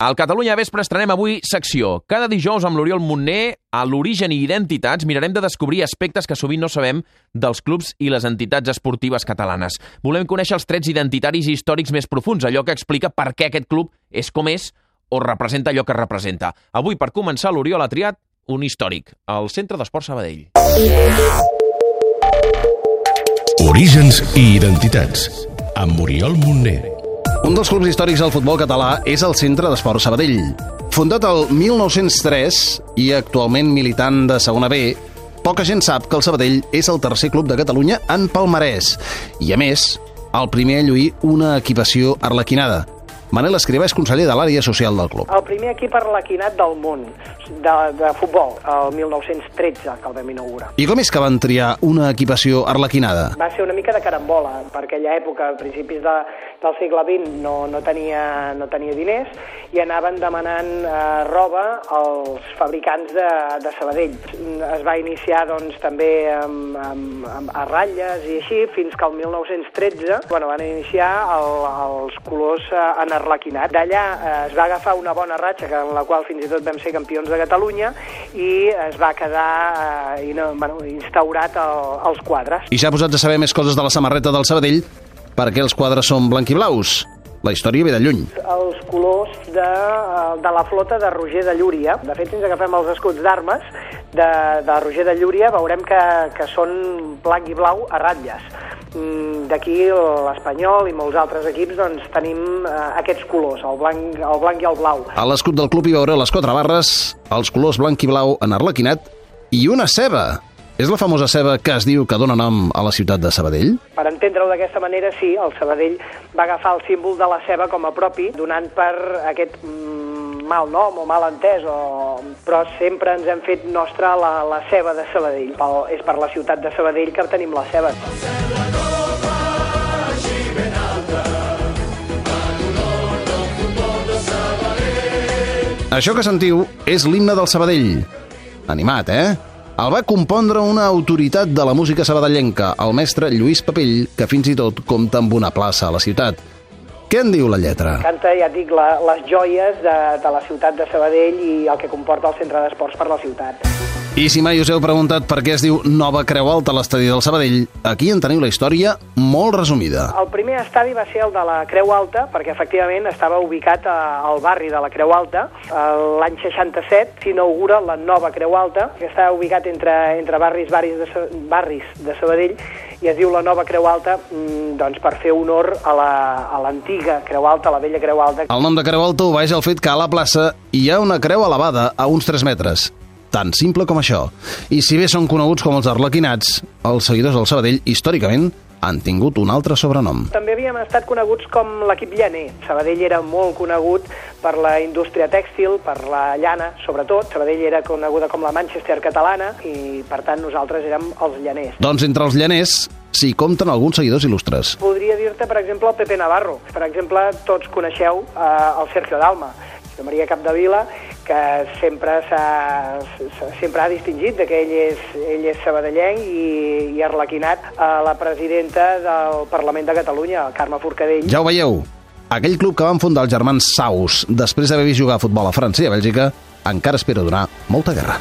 Al Catalunya Vespre estrenem avui secció. Cada dijous amb l'Oriol Montner, a l'origen i identitats, mirarem de descobrir aspectes que sovint no sabem dels clubs i les entitats esportives catalanes. Volem conèixer els trets identitaris i històrics més profuns, allò que explica per què aquest club és com és o representa allò que representa. Avui, per començar, l'Oriol ha triat un històric, el Centre d'Esport Sabadell. Orígens i identitats, amb Oriol Montner. Un dels clubs històrics del futbol català és el Centre d'Esport Sabadell. Fundat el 1903 i actualment militant de segona B, poca gent sap que el Sabadell és el tercer club de Catalunya en palmarès i, a més, el primer a lluir una equipació arlequinada. Manel Escrivà és conseller de l'àrea social del club. El primer equip arlequinat del món de, de futbol, el 1913, que el vam inaugurar. I com és que van triar una equipació arlequinada? Va ser una mica de carambola. Per aquella època, a principis de, del segle XX, no, no, tenia, no tenia diners i anaven demanant eh, roba als fabricants de, de Sabadell. Es va iniciar doncs, també amb, amb, amb, a ratlles i així, fins que el 1913 bueno, van iniciar el, els colors eh, en arlequinat. D'allà eh, es va agafar una bona ratxa, en la qual fins i tot vam ser campions de Catalunya, i es va quedar eh, i no, bueno, instaurat el, els quadres. I ja posats a saber més coses de la samarreta del Sabadell, perquè els quadres són blanquiblaus. La història ve de lluny. Els colors de, de la flota de Roger de Llúria. De fet, si ens agafem els escuts d'armes de, de Roger de Llúria, veurem que, que són blanc i blau a ratlles. Mm, D'aquí l'Espanyol i molts altres equips doncs, tenim eh, aquests colors, el blanc, el blanc i el blau. A l'escut del club hi veure les quatre barres, els colors blanc i blau en arlequinat i una ceba. És la famosa ceba que es diu que dona nom a la ciutat de Sabadell? Per entendre-ho d'aquesta manera, sí, el Sabadell va agafar el símbol de la ceba com a propi, donant per aquest mm, mal nom o mal entès, o... però sempre ens hem fet nostra la, la ceba de Sabadell. Pel, és per la ciutat de Sabadell que tenim la ceba. Això que sentiu és l'himne del Sabadell. Animat, eh? El va compondre una autoritat de la música sabadellenca, el mestre Lluís Papell, que fins i tot compta amb una plaça a la ciutat. Què en diu la lletra? Canta, ja dic, la, les joies de, de la ciutat de Sabadell i el que comporta el centre d'esports per la ciutat. I si mai us heu preguntat per què es diu Nova Creu Alta a l'estadi del Sabadell, aquí en teniu la història molt resumida. El primer estadi va ser el de la Creu Alta, perquè efectivament estava ubicat a, al barri de la Creu Alta. L'any 67 s'inaugura la nova Creu Alta, que està ubicat entre, entre barris, barris, de, barris de Sabadell, i es diu la nova Creu Alta mm, doncs per fer honor a la- a l'antiga Creu Alta, a la vella Creu Alta. El nom de Creu Alta obeeix al fet que a la plaça hi ha una creu elevada a uns 3 metres. Tan simple com això. I si bé són coneguts com els arlequinats, els seguidors del Sabadell, històricament, han tingut un altre sobrenom. També havíem estat coneguts com l'equip llaner. Sabadell era molt conegut per la indústria tèxtil, per la llana, sobretot. Sabadell era coneguda com la Manchester catalana i, per tant, nosaltres érem els llaners. Doncs entre els llaners s'hi compten alguns seguidors il·lustres. Podria dir-te, per exemple, el Pepe Navarro. Per exemple, tots coneixeu eh, el Sergio Dalma, de Maria Capdevila, que sempre s'ha- sempre ha distingit de que ell és, ell és sabadellenc i, i arlequinat a la presidenta del Parlament de Catalunya, Carme Forcadell. Ja ho veieu, aquell club que van fundar els germans Saus després d'haver vist jugar a futbol a França i a Bèlgica encara espera donar molta guerra.